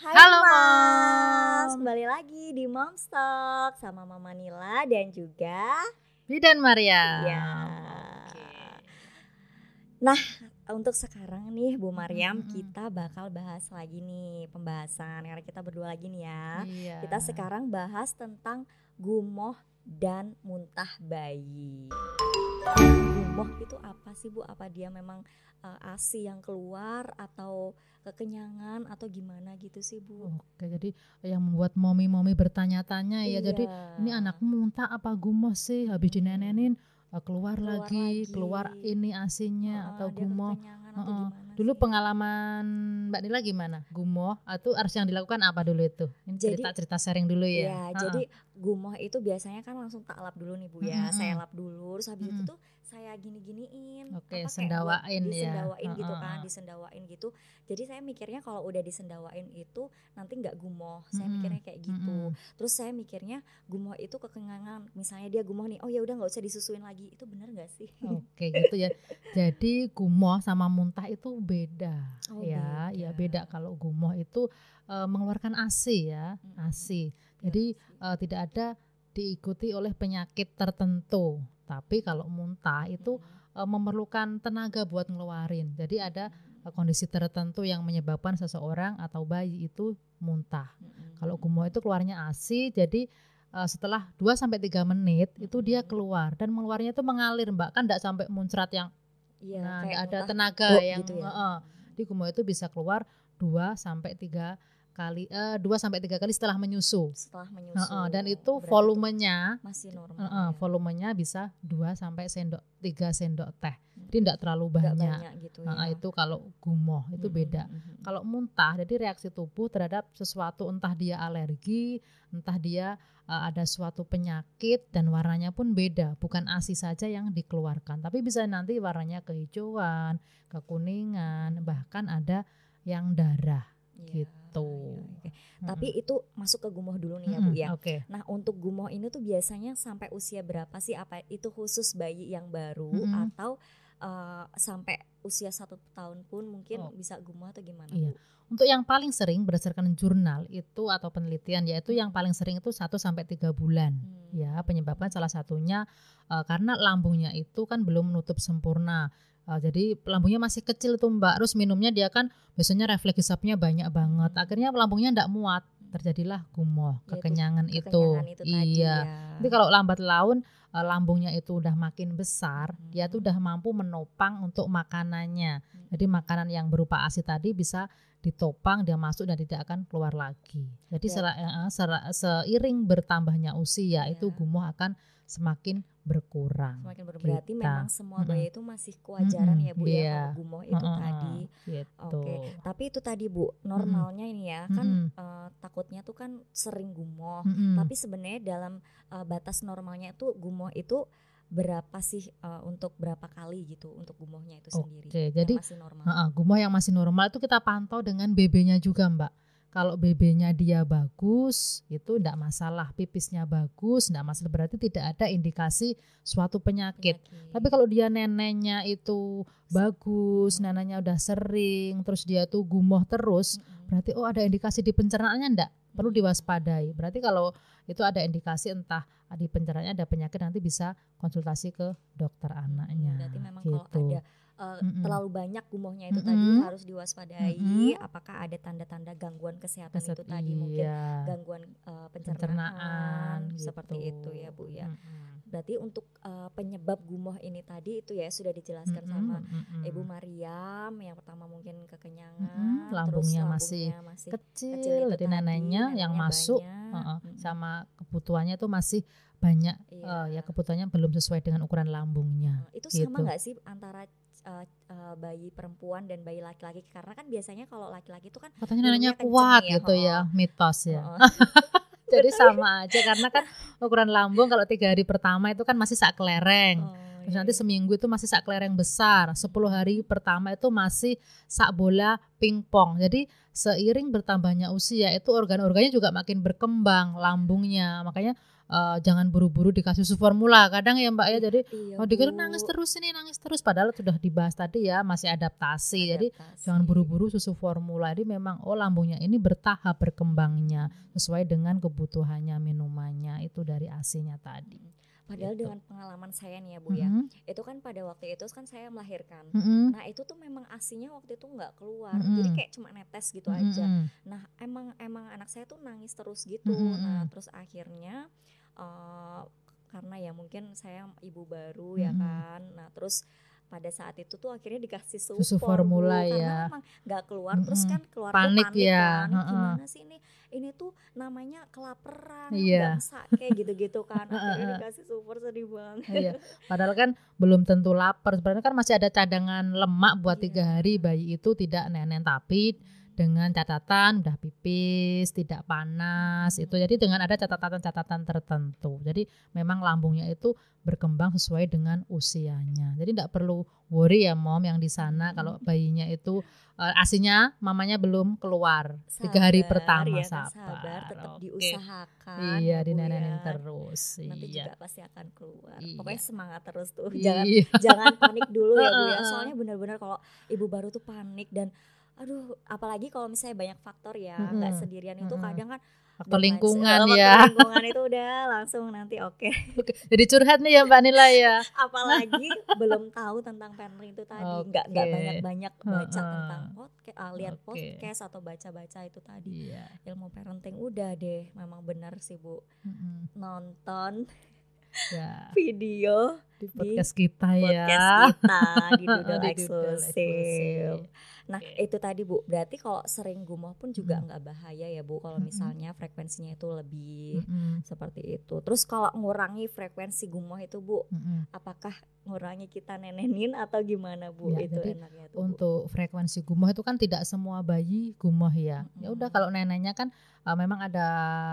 Hai Halo, Mas, Mom. kembali lagi di Mom's Talk sama Mama Nila dan juga Bidan Maria. ya. Nah, untuk sekarang nih Bu Mariam Mm-mm. kita bakal bahas lagi nih pembahasan karena kita berdua lagi nih ya. Iya. Kita sekarang bahas tentang gumoh dan muntah bayi. Gumoh itu apa sih Bu? Apa dia memang uh, ASI yang keluar atau kekenyangan atau gimana gitu sih Bu? Oke, jadi yang membuat momi-momi bertanya-tanya ya. Jadi Iya. ini anakmu muntah apa gumoh sih? Habis dinenenin eh, keluar, Keluar lagi, lagi. keluar ini asinya Heeh, atau gumoh. Heeh. gimana Dulu sih? pengalaman Mbak Nila gimana? Gumoh atau harus yang dilakukan apa dulu itu? Ini Jadi- cerita-cerita sharing dulu ya. Iya, Heeh. jadi gumoh itu biasanya kan langsung tak lap dulu nih Bu ya. Mm-mm. Saya lap dulu, terus habis itu Mm-mm. tuh saya gini-giniin. Oke, buat sendawain ya. Disendawain gitu kan, Heeh. disendawain gitu. Jadi saya mikirnya kalau udah disendawain itu nanti nggak gumoh. Saya mikirnya kayak gitu. Mm-mm. Terus saya mikirnya gumoh itu kekenyangan. Misalnya dia gumoh nih, oh ya udah nggak usah disusuin lagi. Itu benar nggak sih? Oke gitu ya. Jadi gumoh sama muntah itu beda. Oh, ya, ya beda. beda kalau gumoh itu eh, mengeluarkan ASI ya, Mm-mm. ASI. Ya, Jadi eh, tidak ada diikuti oleh penyakit tertentu. Tapi kalau muntah itu eh, memerlukan tenaga buat ngeluarin. Jadi ada eh, kondisi tertentu yang menyebabkan seseorang atau bayi itu muntah. Kalau gumoh itu keluarnya ASI, jadi eh, setelah 2 sampai 3 menit itu dia keluar dan mengeluarnya itu mengalir, Mbak. Kan tidak sampai muncrat yang Iya, nah, ada muntah tenaga yang gitu ya. heeh. Di gumoh itu bisa keluar 2 sampai 3 kali eh 2 sampai 3 kali setelah menyusu. Setelah menyusu. Heeh, dan itu Berarti volumenya masih normal. heeh, ya. volumenya bisa 2 sampai sendok 3 sendok teh. Hmm. Jadi tidak terlalu banyak. banyak gitu ya. itu kalau gumoh itu Mm-mm, beda. mm-mm. Kalau muntah, jadi reaksi tubuh terhadap sesuatu entah dia alergi, entah dia uh, ada suatu penyakit dan warnanya pun beda, bukan ASI saja yang dikeluarkan, tapi bisa nanti warnanya kehijauan, kekuningan, bahkan ada yang darah Iya, gitu. Iya, oke. Tapi itu masuk ke gumoh dulu nih ya Bu Mm-mm, ya. Oke. Nah untuk gumoh ini tuh biasanya sampai usia berapa sih? Apa itu khusus bayi yang baru Mm-mm. atau uh, sampai usia satu tahun pun mungkin Oh. bisa gumoh atau gimana Iya. Bu? Untuk yang paling sering berdasarkan jurnal itu atau penelitian yaitu yang paling sering itu 1 sampai 3 bulan. Hmm. ya penyebabkan salah satunya eh, karena lambungnya itu kan belum menutup sempurna Eh, jadi lambungnya masih kecil tuh mbak terus minumnya dia kan biasanya refleks hisapnya banyak banget Hmm. akhirnya lambungnya tidak muat terjadilah gumoh Yaitu kekenyangan itu Kekenyangan itu tadi iya ya. tapi kalau lambat laun eh, lambungnya itu udah makin besar dia tuh Hmm. udah mampu menopang untuk makanannya Hmm. jadi makanan yang berupa ASI tadi bisa ditopang dia masuk dan tidak akan keluar lagi jadi Ya. sera- eh, sera- seiring bertambahnya usia Ya. itu gumoh akan semakin berkurang Semakin berarti Kita. memang semua bayi itu masih kewajaran Mm-mm, ya Bu iya. ya kalau gumoh itu Heeh, tadi. gitu Oke, tapi itu tadi Bu, normalnya ini ya kan Mm-mm. eh, takutnya tuh kan sering gumoh. Mm-mm. Tapi sebenarnya dalam eh, batas normalnya itu gumoh itu berapa sih eh, untuk berapa kali gitu untuk gumohnya itu sendiri? Oke, yang jadi masih normal. Heeh, gumoh yang masih normal itu kita pantau dengan BB-nya juga, Mbak. Kalau BB-nya dia bagus, itu tidak masalah. Pipisnya bagus, tidak masalah. Berarti tidak ada indikasi suatu penyakit. Penyakit. Tapi kalau dia neneknya itu bagus, Hmm. neneknya udah sering, terus dia tuh gumoh terus, Mm-mm. berarti oh ada indikasi di pencernaannya enggak? Perlu Hmm. diwaspadai. Berarti kalau itu ada indikasi entah di pencernaannya ada penyakit nanti bisa konsultasi ke dokter anaknya. Hmm, Berarti memang gitu. kalau ada eh, Mm-mm. terlalu banyak gumohnya itu Mm-mm. tadi harus diwaspadai. Mm-mm. Apakah ada tanda-tanda gangguan kesehatan Keset- itu tadi mungkin iya. gangguan eh, pencernaan, pencernaan seperti gitu. itu ya Bu ya. Mm-mm. Berarti untuk eh, penyebab gumoh ini tadi itu ya sudah dijelaskan Mm-mm, sama mm-mm. Ibu Mariam yang pertama mungkin kekenyangan, Mm-mm, terus lambungnya masih lambungnya masih kecil, kecil jadi neneknya yang masuk banyak. heeh, Mm-mm. sama kebutuhannya itu masih banyak Iya. eh, ya kebutuhannya belum sesuai dengan ukuran lambungnya. Itu sama gitu. nggak sih antara eh, eh, bayi perempuan dan bayi laki-laki? Karena kan biasanya kalau laki-laki itu kan Katanya neneknya kuat ya, gitu ya, heeh. mitos ya. heeh, Jadi sama aja karena kan ukuran lambung kalau tiga hari pertama itu kan masih sak kelereng. oh, Terus iya, nanti iya. seminggu itu masih sak kelereng besar. 10 hari pertama itu masih sak bola pingpong. Jadi seiring bertambahnya usia itu organ-organnya juga makin berkembang lambungnya. Makanya uh, jangan buru-buru dikasih susu formula. Kadang ya Mbak ya jadi Iya, oh dikira nangis terus ini nangis terus padahal sudah dibahas tadi ya masih adaptasi. Jadi Adaptasi. jangan buru-buru susu formula. Jadi memang oh lambungnya ini bertahap berkembangnya sesuai dengan kebutuhannya minumannya itu dari asinya tadi. Padahal Gitu. dengan pengalaman saya nih ya Bu ya, Mhm, itu kan pada waktu itu kan saya melahirkan. mhm, Nah itu tuh memang asinya waktu itu nggak keluar, jadi Mm-mm. kayak cuma netes gitu mhm, aja. mhm. Nah emang emang anak saya tuh nangis terus gitu. Mm-mm. Nah terus akhirnya eh, karena ya mungkin saya ibu baru ya Mm-mm. kan. Nah terus pada saat itu tuh akhirnya dikasih susu, Susu for, Bu, formula karena ya. emang nggak keluar. Terus Mm-mm. kan keluar Panik panik ya, kan. heeh. Gimana sih ini? Ini tuh namanya kelaparan, Iya. bangsa kayak gitu-gitu kan. Akhirnya dikasih super sedih banget. Iya, padahal kan belum tentu lapar. Sebenarnya kan masih ada cadangan lemak buat Iya. tiga hari bayi itu tidak nenen tapi dengan catatan udah pipis, tidak panas itu. Jadi dengan ada catatan-catatan tertentu. Jadi memang lambungnya itu berkembang sesuai dengan usianya. Jadi tidak perlu worry ya mom yang di sana kalau bayinya itu eh, asinya mamanya belum keluar tiga hari Sabar, pertama ya sabar. sabar tetap Oke. diusahakan Iya, ya, dinenenin ya. terus. nanti iya. juga pasti akan keluar Iya. pokoknya semangat terus tuh jangan Iya. jangan panik dulu ya bu ya soalnya benar-benar kalau ibu baru tuh panik dan aduh apalagi kalau misalnya banyak faktor ya nggak Mm-mm. sendirian itu Mm-mm. kadang kan Faktor lingkungan ya. faktor lingkungan itu udah langsung nanti oke Oke, jadi curhat nih ya Mbak Nila ya. apalagi belum tahu tentang parenting itu tadi nggak nggak Oke. banyak-banyak baca Heeh. tentang podcast lihat Oke. podcast atau baca-baca itu tadi Iya. ilmu parenting udah deh memang benar sih bu Mm-mm. nonton Ya, video di podcast kita ya. podcast kita di Doodle Di. Eksklusif. Nah Oke. itu tadi bu, berarti kalau sering gumoh pun juga Mm. nggak bahaya ya bu, kalau Mm-mm. misalnya frekuensinya itu lebih Mm-mm. seperti itu. Terus kalau ngurangi frekuensi gumoh itu bu, Mm-mm. apakah ngurangi kita nenenin atau gimana bu? Ya, itu jadi enaknya tuh. Bu. Untuk frekuensi gumoh itu kan tidak semua bayi gumoh ya. Ya udah kalau neneknya kan uh, memang ada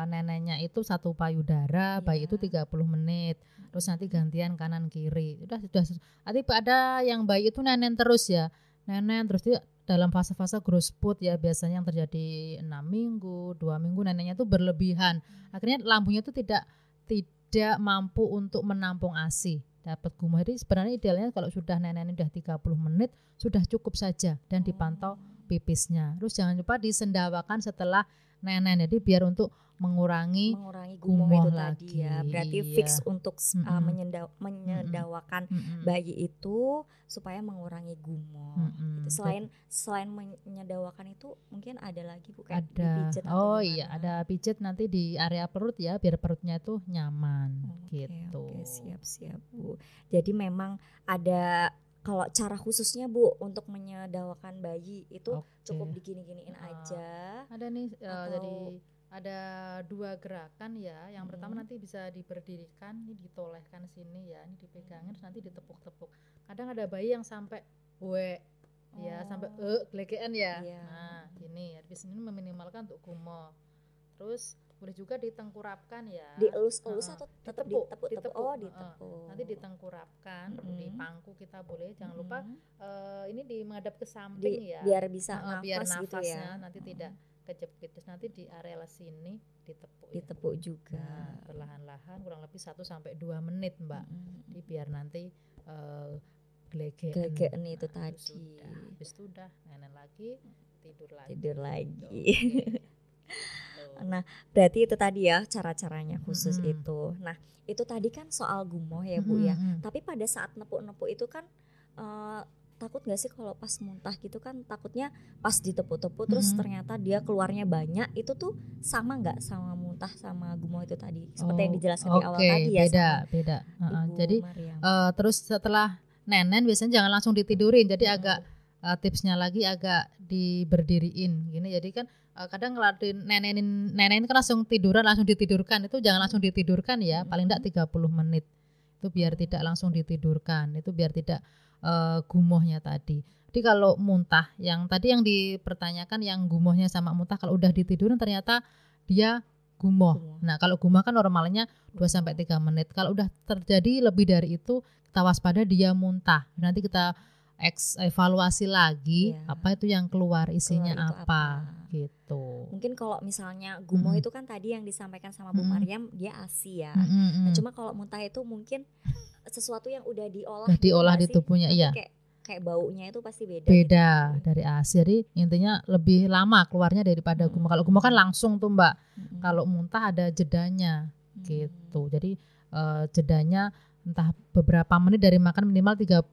neneknya itu satu payudara, bayi itu Iya. 30 menit. Terus nanti gantian kanan kiri. Udah sudah nanti ada yang bayi itu nenen terus ya. Nenen terus dia dalam fase-fase growth spurt ya biasanya yang terjadi enam minggu, dua minggu neneknya itu berlebihan. Akhirnya lambungnya itu tidak tidak mampu untuk menampung ASI. Dapat gumoh jadi sebenarnya idealnya kalau sudah nenek udah 30 menit sudah cukup saja dan dipantau pipisnya. Terus jangan lupa disendawakan setelah nenen. Jadi biar untuk mengurangi mengurangi gumoh, gumoh itu tadi ya. lagi, Berarti iya. fix untuk uh, Mm-mm. menyenda- menyedawakan Mm-mm. bayi itu supaya mengurangi gumoh. Mm-mm. Gitu. Selain selain menyedawakan itu mungkin ada lagi bu kayak ada atau oh iya ada pijat nanti di area perut ya biar perutnya tuh nyaman Oke, gitu. Oke, siap siap bu. Jadi memang ada kalau cara khususnya bu untuk menyedawakan bayi itu Oke. cukup digini-giniin Ah, aja. Ada nih eh, Atau- jadi ada dua gerakan ya. Yang pertama Mm-mm. nanti bisa diberdirikan, ini ditolehkan sini ya, ini dipegangin terus nanti ditepuk-tepuk. Kadang ada bayi yang sampai we ya sampai Oh, eh gelegean ya. Iya. Nah, ini habis ini meminimalkan untuk gumoh. Terus boleh juga ditengkurapkan ya. Dielus-elus atau tetap Ditepuk, ditepuk, ditepuk, Oh, ditepuk. Nanti ditengkurapkan, di Mm-mm. pangku kita boleh. Jangan lupa Mm-mm. eh, ini di menghadap ke samping Di- ya. biar bisa Heeh, nafas, biar gitu nafasnya ya. nanti Mm. tidak kejepit terus nanti di area sini ditepuk ya. ditepuk juga. Nah, perlahan-lahan kurang lebih 1 sampai 2 menit mbak Mm-mm. jadi biar nanti eh gelegean Gelegean itu Nah, tadi. sudah. habis itu udah nenek lagi tidur lagi Tidur lagi. Nah, berarti itu tadi ya cara-caranya khusus Mm-mm. itu. Nah, itu tadi kan soal gumoh ya Bu ya. Mm-mm. Tapi pada saat nepuk-nepuk itu kan eh, takut gak sih kalau pas muntah gitu kan takutnya pas ditepuk-tepuk terus Mm-mm. ternyata dia keluarnya banyak itu tuh sama nggak sama muntah sama gumoh itu tadi seperti yang Oh, dijelaskan di awal tadi ya beda sama beda Ibu jadi Mariam. eh, terus setelah nenen biasanya jangan langsung ditidurin jadi Mm-mm. agak eh, tipsnya lagi agak diberdiriin gini jadi kan eh, kadang ngelakuin nenenin nenenin kan langsung tiduran langsung ditidurkan itu jangan langsung ditidurkan ya paling enggak 30 menit itu biar tidak langsung ditidurkan itu biar tidak eh, gumohnya tadi jadi kalau muntah yang tadi yang dipertanyakan yang gumohnya sama muntah kalau udah ditidurin ternyata dia gumoh. Gumoh. Nah, kalau gumoh kan normalnya 2 sampai 3 menit. Kalau udah terjadi lebih dari itu kita waspada dia muntah. Nanti kita eks evaluasi lagi Iya. apa itu yang keluar isinya Keluar apa, apa. gitu. Mungkin kalau misalnya gumoh Mm-mm. itu kan tadi yang disampaikan sama Bu Mm-mm. Mariam dia ASI ya. Mm, mm, Nah, mm. cuma kalau muntah itu mungkin sesuatu yang udah diolah Udah gitu diolah di tubuhnya, iya. Kayak kayak baunya itu pasti beda. beda gitu. dari ASI. Jadi intinya lebih lama keluarnya daripada Mm-mm. gumoh. Kalau gumoh kan langsung tuh Mbak. Mm-mm. Kalau muntah ada jedanya Hmm. gitu. Jadi eh, jedanya entah beberapa menit dari makan minimal 30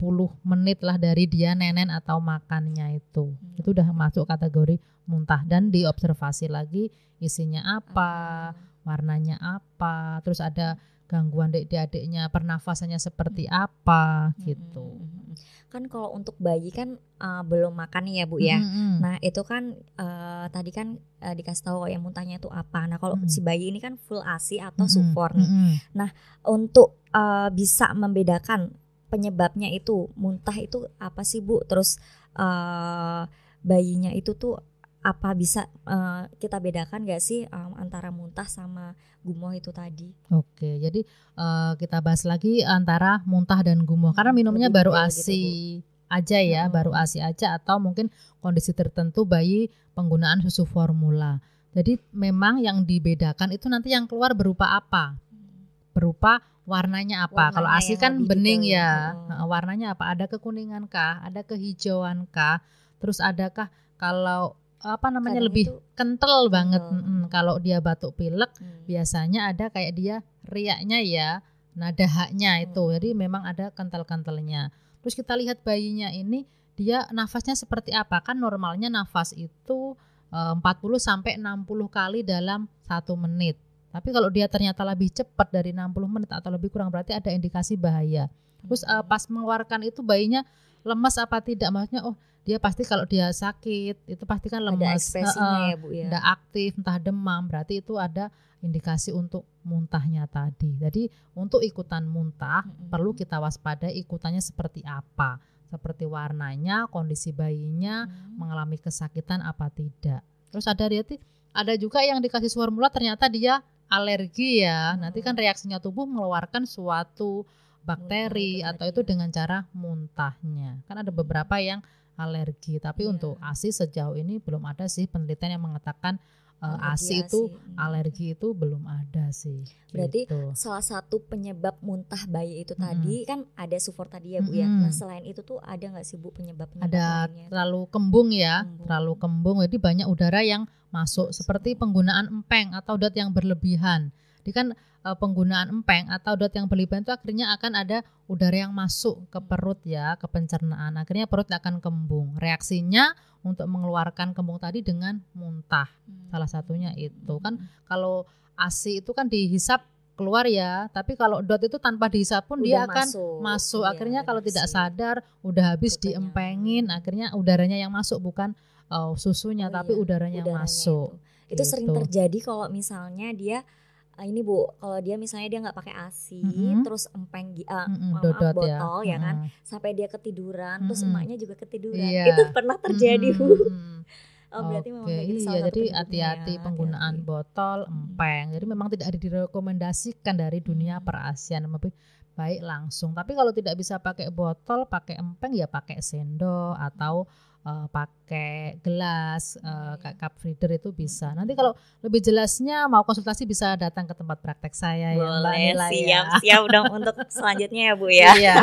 menit lah dari dia nenen atau makannya itu. Hmm. Itu udah masuk kategori muntah dan diobservasi lagi isinya apa, warnanya apa, terus ada gangguan adik-adiknya, pernafasannya seperti apa gitu. Mm-mm. Kan kalau untuk bayi kan uh, belum makan ya Bu ya. Mm-mm. Nah itu kan uh, tadi kan uh, dikasih tahu yang muntahnya itu apa. Nah kalau Mm. si bayi ini kan full ASI atau Mm-mm. sufor nih. Mm-mm. Untuk uh, bisa membedakan penyebabnya itu muntah itu apa sih Bu? Terus uh, bayinya itu tuh apa bisa uh, kita bedakan gak sih um, antara muntah sama gumoh itu tadi? Oke, jadi eh, kita bahas lagi antara muntah dan gumoh karena minumnya Lebih baru gitu, ASI aja ya, Mm-mm. baru ASI aja atau mungkin kondisi tertentu bayi penggunaan susu formula. Jadi memang yang dibedakan itu nanti yang keluar berupa apa? Berupa warnanya apa? Kalau Warnanya ASI yang kan bening ya. ya. Nah, warnanya apa? Ada kekuningan kah? Ada kehijauan kah? Terus adakah kalau apa namanya Kadang lebih itu- kental banget? Mm-mm. Kalau dia batuk pilek Hmm. biasanya ada kayak dia riaknya ya nada haknya itu Hmm. jadi memang ada kental-kentalnya terus kita lihat bayinya ini dia nafasnya seperti apa kan normalnya nafas itu eh, 40 sampai 60 kali dalam satu menit tapi kalau dia ternyata lebih cepat dari 60 menit atau lebih kurang berarti ada indikasi bahaya terus eh, pas mengeluarkan itu bayinya lemas apa tidak? Maksudnya oh dia pasti kalau dia sakit itu pasti kan ada lemas ekspresinya Heeh. ya Bu ya. tidak aktif entah demam berarti itu ada indikasi untuk muntahnya tadi. Jadi untuk ikutan muntah Mm-mm. perlu kita waspadai ikutannya seperti apa. Seperti warnanya kondisi bayinya Hmm. mengalami kesakitan apa tidak. Terus ada dia ti- ada juga yang dikasih formula ternyata dia alergi ya. Nanti kan reaksinya tubuh mengeluarkan suatu bakteri Muntah atau itu ya. dengan cara muntahnya kan ada beberapa yang alergi tapi Iya. untuk ASI sejauh ini belum ada sih penelitian yang mengatakan uh, Alergi ASI itu Hmm. alergi itu belum ada sih Berarti gitu. salah satu penyebab muntah bayi itu Mm-mm. tadi kan ada sufor tadi ya Bu ya. Mm-mm. Nah selain itu tuh ada nggak sih Bu penyebab penyebab ada lainnya? terlalu kembung ya Kembung. terlalu kembung jadi banyak udara yang masuk seperti penggunaan empeng atau dot yang berlebihan. Jadi kan eh, penggunaan empeng atau dot yang berlebihan itu akhirnya akan ada udara yang masuk ke perut ya ke pencernaan. Akhirnya perut akan kembung. Reaksinya untuk mengeluarkan kembung tadi dengan muntah. Hmm. salah satunya itu. Kan kalau ASI itu kan dihisap keluar ya tapi kalau dot itu tanpa dihisap pun dia Udah akan masuk, masuk. Iya, akhirnya kalau tidak sadar udah habis diempengin akhirnya udaranya yang masuk bukan uh, susunya Oh tapi iya, udaranya udaranya masuk Itu, itu sering gitu. terjadi kalau misalnya dia eh, ini Bu, kalau dia misalnya dia nggak pakai ASI, Mm-mm. terus empeng eh, Mm-mm, maaf, dodot botol ya, kan, Mm-mm. sampai dia ketiduran, terus Mm-mm. emaknya juga ketiduran. Iya. Itu pernah terjadi Bu. Mm-mm. Oh, berarti memang Oke, gitu salah iya jadi hati-hati ya, penggunaan hati-hati. botol empeng jadi memang tidak ada direkomendasikan dari dunia perasian lebih baik langsung tapi kalau tidak bisa pakai botol pakai empeng ya pakai sendok atau eh, pakai gelas kayak cup feeder itu bisa nanti kalau lebih jelasnya mau konsultasi bisa datang ke tempat praktek saya ya Mbak Boleh, Nila ya siap, siap dong untuk selanjutnya ya Bu ya. Iya.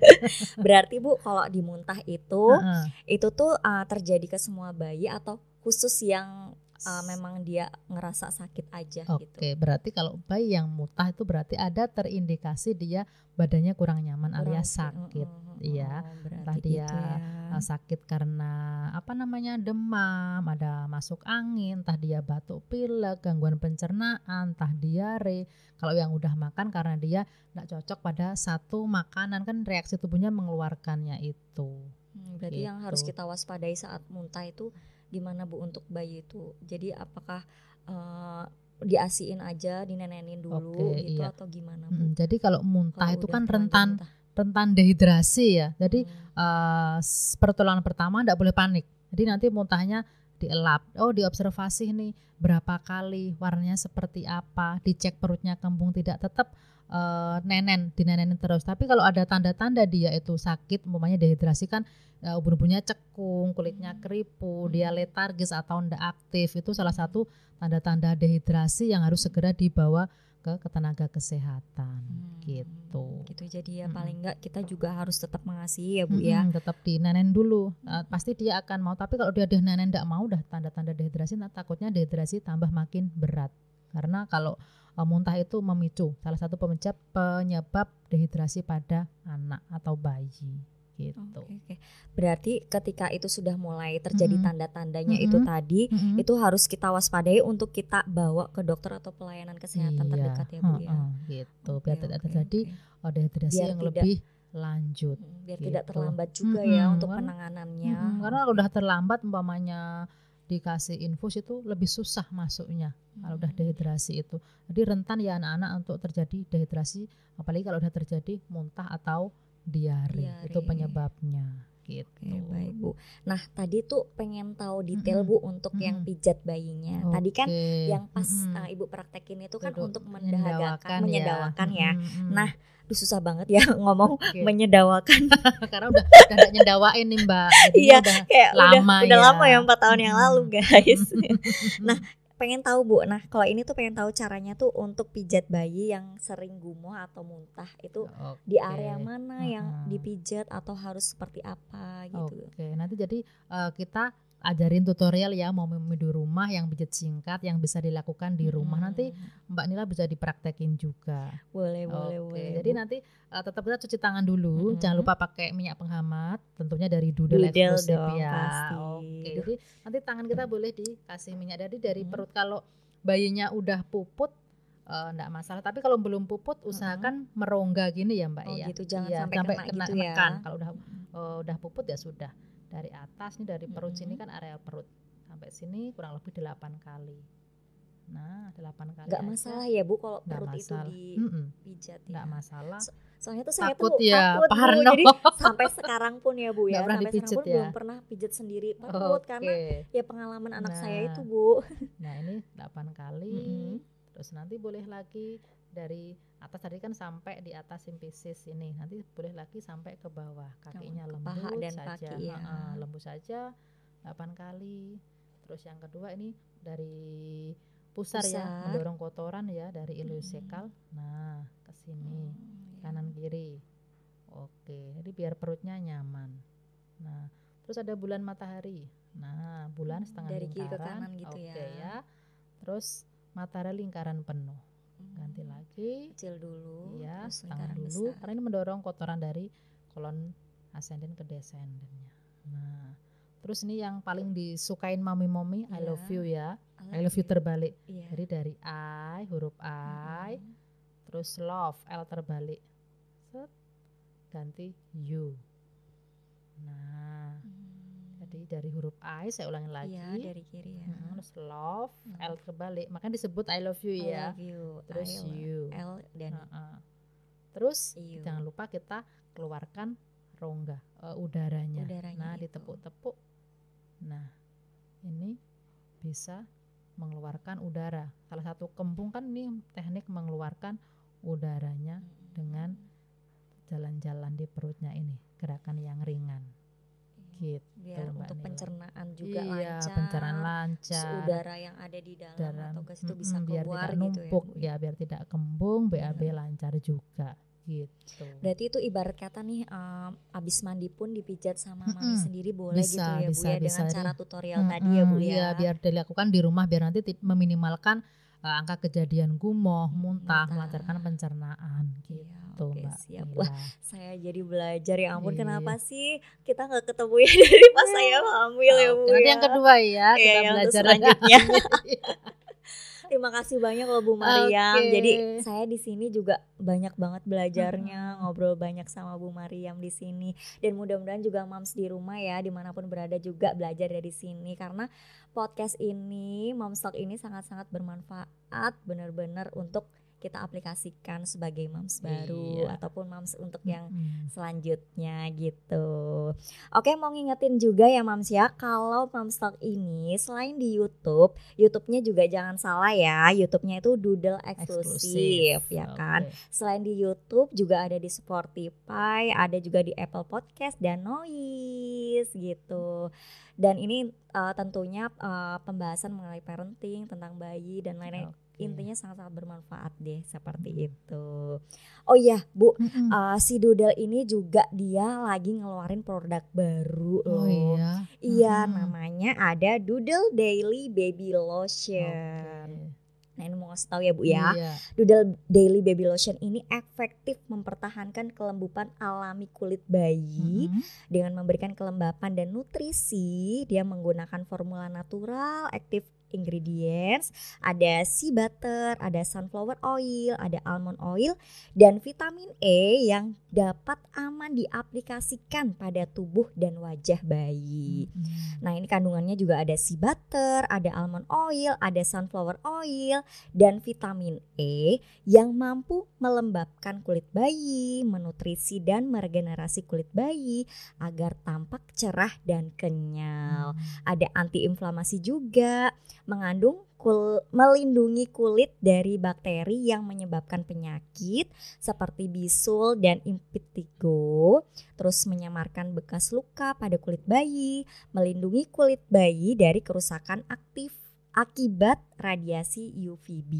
Berarti Bu kalau dimuntah itu Heeh. itu tuh uh, terjadi ke semua bayi atau khusus yang uh, memang dia ngerasa sakit aja Oke, gitu. berarti kalau bayi yang muntah itu berarti ada terindikasi dia badannya kurang nyaman alias Kurang- sakit. Mm, berarti Entah dia itu ya. Uh, sakit karena apa namanya demam, ada masuk angin, entah dia batuk pilek, gangguan pencernaan, entah diare. Kalau yang udah makan karena dia nggak cocok pada satu makanan kan reaksi tubuhnya mengeluarkannya itu. Hmm, berarti yang harus gitu. kita waspadai saat muntah itu gimana Bu untuk bayi itu? Jadi apakah uh, diasiin aja, dinenenin dulu Oke, gitu iya. atau gimana Bu? Jadi kalau muntah Kalau itu kan rentan muntah. rentan dehidrasi ya. Jadi Hmm. eh, s- pertolongan pertama tidak boleh panik. Jadi nanti muntahnya dielap. Oh, diobservasi nih berapa kali, warnanya seperti apa, dicek perutnya kembung tidak tetap uh, nenen dinenenin terus. Tapi kalau ada tanda-tanda dia itu sakit, umpamanya dehidrasi kan uh, ubun-ubunnya cekung, kulitnya keripu, dia letargis atau ndak aktif, itu salah satu tanda-tanda dehidrasi yang harus segera dibawa ke ketenaga kesehatan hmm, gitu. Gitu jadi ya hmm. paling enggak kita juga harus tetap mengasihi ya Bu ya. hmm, ya. Tetap dinenen dulu. Uh, pasti dia akan mau tapi kalau dia dinenen enggak mau dah tanda-tanda dehidrasi nah, takutnya dehidrasi tambah makin berat. Karena kalau muntah itu memicu salah satu penyebab penyebab dehidrasi pada anak atau bayi gitu. Okay, okay. Berarti ketika itu sudah mulai terjadi mm -hmm. tanda-tandanya mm -hmm. itu tadi, mm -hmm. itu harus kita waspadai untuk kita bawa ke dokter atau pelayanan kesehatan iya. terdekat ya Bu ya. Uh, gitu. Okay, biar tidak terjadi okay. dehidrasi biar yang tidak, lebih lanjut. Biar gitu. tidak terlambat juga mm -hmm. ya untuk penanganannya. Mm -hmm. Karena kalau udah terlambat umpamanya dikasih infus itu lebih susah masuknya hmm. kalau udah dehidrasi itu. Jadi rentan ya anak-anak untuk terjadi dehidrasi apalagi kalau udah terjadi muntah atau diare, diare. itu penyebabnya gitu. Oke, baik Bu. Nah tadi tuh pengen tahu detail mm -hmm. Bu untuk mm -hmm. yang pijat bayinya. Okay. Tadi kan yang pas mm -hmm. uh, Ibu praktekin itu kan Tuh, untuk mendahagakan, menyedawakan ya. Mm -hmm. Nah, Duh, susah banget ya ngomong okay. menyedawakan karena udah udah nyedawain nih Mbak. Iya, udah kayak lama udah, ya. udah lama ya empat tahun yang lalu guys. nah pengen tahu bu nah kalau ini tuh pengen tahu caranya tuh untuk pijat bayi yang sering gumoh atau muntah itu okay. di area mana uh-huh. yang dipijat atau harus seperti apa gitu oke okay. nanti jadi uh, kita ajarin tutorial ya mau di rumah yang pijat singkat yang bisa dilakukan di rumah hmm. nanti Mbak Nila bisa dipraktekin juga. Boleh, okay. boleh, boleh. Jadi Bu. nanti uh, tetap kita cuci tangan dulu, hmm. jangan lupa pakai minyak penghangat, tentunya dari Doodle, Doodle dong, ya. Oke. Jadi nanti tangan kita boleh dikasih minyak dari dari hmm. perut kalau bayinya udah puput uh, enggak masalah. Tapi kalau belum puput, usahakan hmm. merongga gini ya Mbak oh, ya. gitu, jangan ya, sampai, sampai kena, kena gitu ya. Kalau udah uh, udah puput ya sudah dari atas nih dari perut mm -hmm. sini kan area perut sampai sini kurang lebih delapan kali nah delapan kali nggak masalah ya bu kalau perut masalah. itu dipijat ya nggak masalah so, soalnya tuh saya takut tuh ya, takut parno. bu jadi sampai sekarang pun ya bu ya sampai sekarang pun ya? belum pernah pijat sendiri perut okay. karena ya pengalaman anak nah, saya itu bu nah ini delapan kali mm -hmm. terus nanti boleh lagi dari atas tadi kan sampai di atas simpisis ini. Nanti boleh lagi sampai ke bawah. Kakinya lembut paha dan saja. kaki, ya. uh, lembut saja 8 kali. Terus yang kedua ini dari pusar, ya, pusar. ya mendorong kotoran ya dari ileosekal hmm. nah ke sini hmm, kanan kiri. Oke jadi biar perutnya nyaman. Nah terus ada bulan matahari. Nah bulan setengah dari lingkaran kiri ke kanan gitu oke ya. ya. Terus matahari lingkaran penuh ganti lagi. Kecil dulu ya setengah dulu. besar. karena ini mendorong kotoran dari kolon ascendant ke descendennya. Nah terus ini yang paling disukain mami-mami yeah. I love you ya. I love, you terbalik. Yeah. jadi dari I huruf I mm-hmm. terus love L terbalik. Set ganti you. Nah jadi dari huruf I saya ulangi lagi. Iya, dari kiri ya. Hmm, terus love, hmm. L terbalik. Makanya disebut I love you I ya. Love you. Terus I you. L dan uh -uh. Terus you. jangan lupa kita keluarkan rongga uh, udaranya. udaranya. Nah, ditepuk-tepuk. Nah, ini bisa mengeluarkan udara. Salah satu kembung kan ini teknik mengeluarkan udaranya hmm. dengan jalan-jalan di perutnya ini, gerakan yang ringan gitu biar Mbak untuk Nila. pencernaan juga iya, lancar pencernaan lancar udara yang ada di dalam Dalam, atau gas itu mm, bisa biar keluar tidak numpuk gitu ya, ya biar tidak kembung BAB ya. lancar juga gitu berarti itu ibarat kata nih um, abis mandi pun dipijat sama mm -hmm. mami sendiri boleh bisa, gitu ya bisa, bu ya bisa, dengan cara tutorial mm -hmm, tadi ya bu ya iya, biar dilakukan di rumah biar nanti meminimalkan uh, angka kejadian gumoh muntah, muntah. melancarkan pencernaan gitu iya gitu Oke, Mbak. Siap. Wah, saya jadi belajar ya ampun iya. kenapa sih kita nggak ketemu ya dari pas saya hamil oh, ya Bu. Nanti ya. yang kedua ya, kita ya, belajar selanjutnya. Terima kasih banyak loh Bu Mariam. Okay. Jadi saya di sini juga banyak banget belajarnya, hmm. ngobrol banyak sama Bu Mariam di sini. Dan mudah-mudahan juga moms di rumah ya, di mana pun berada juga belajar dari sini. Karena podcast ini, Moms Talk ini sangat-sangat bermanfaat benar-benar untuk kita aplikasikan sebagai moms baru Iya. ataupun moms untuk yang Mm-mm. selanjutnya gitu. Oke mau ngingetin juga ya Mams ya kalau Moms Talk ini selain di YouTube, YouTube-nya juga jangan salah ya, YouTube-nya itu Doodle eksklusif ya kan. Oke. Selain di YouTube juga ada di Spotify, ada juga di Apple Podcast dan Noise gitu. Dan ini eh, tentunya eh, pembahasan mengenai parenting tentang bayi dan lain-lain. Oke. Intinya sangat-sangat bermanfaat deh seperti itu. Oh iya Bu, Mm-mm. Uh, si Doodle ini juga dia lagi ngeluarin produk baru Oh loh. iya. Iya, Mm-mm. namanya ada Doodle Daily Baby Lotion. Oke. Nah, ini mau ngasih tahu ya, Bu ya. Iya. Doodle Daily Baby Lotion ini efektif mempertahankan kelembupan alami kulit bayi Mm-mm. dengan memberikan kelembapan dan nutrisi. Dia menggunakan formula natural, active ingredients, ada sea butter, ada sunflower oil, ada almond oil, dan vitamin E yang dapat aman diaplikasikan pada tubuh dan wajah bayi. Mm-mm. Nah ini kandungannya juga ada sea butter, ada almond oil, ada sunflower oil, dan vitamin E yang mampu melembabkan kulit bayi, menutrisi dan meregenerasi kulit bayi agar tampak cerah dan kenyal. Ada antiinflamasi juga, mengandung kul- melindungi kulit dari bakteri yang menyebabkan penyakit seperti bisul dan impetigo, terus menyamarkan bekas luka pada kulit bayi, melindungi kulit bayi dari kerusakan aktif akibat radiasi UVB.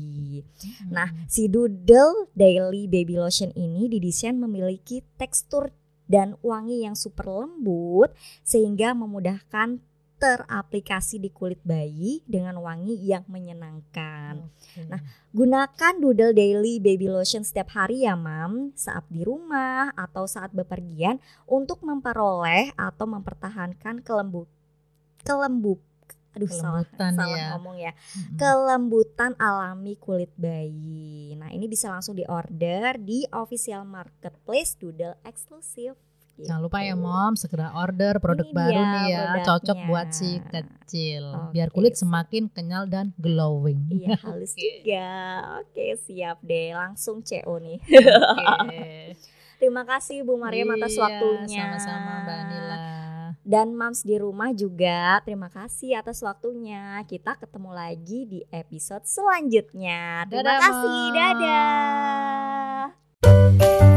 Mm-mm. Nah, si Doodle Daily Baby Lotion ini didesain memiliki tekstur dan wangi yang super lembut sehingga memudahkan teraplikasi di kulit bayi dengan wangi yang menyenangkan. Oke. Nah, Gunakan Doodle Daily Baby Lotion setiap hari ya, Mam, saat di rumah atau saat bepergian untuk memperoleh atau mempertahankan kelembu kelembu aduh salah Kelembutan salah ya. ngomong ya Mm-mm. kelembutan alami kulit bayi. Nah, ini bisa langsung diorder di official marketplace Doodle eksklusif. Jangan lupa ya gitu. mom segera order produk Ini baru nih ya cocok produknya. buat si kecil biar Oke, kulit semakin kenyal dan glowing. Iya halus Oke. juga. Oke siap deh langsung CO nih. Oke. Terima kasih Bu Mariam atas Iya, waktunya. Sama-sama Mbak Nila. Dan Mams di rumah juga terima kasih atas waktunya. Kita ketemu lagi di episode selanjutnya. Terima Dadah, kasih. Mom. Dadah.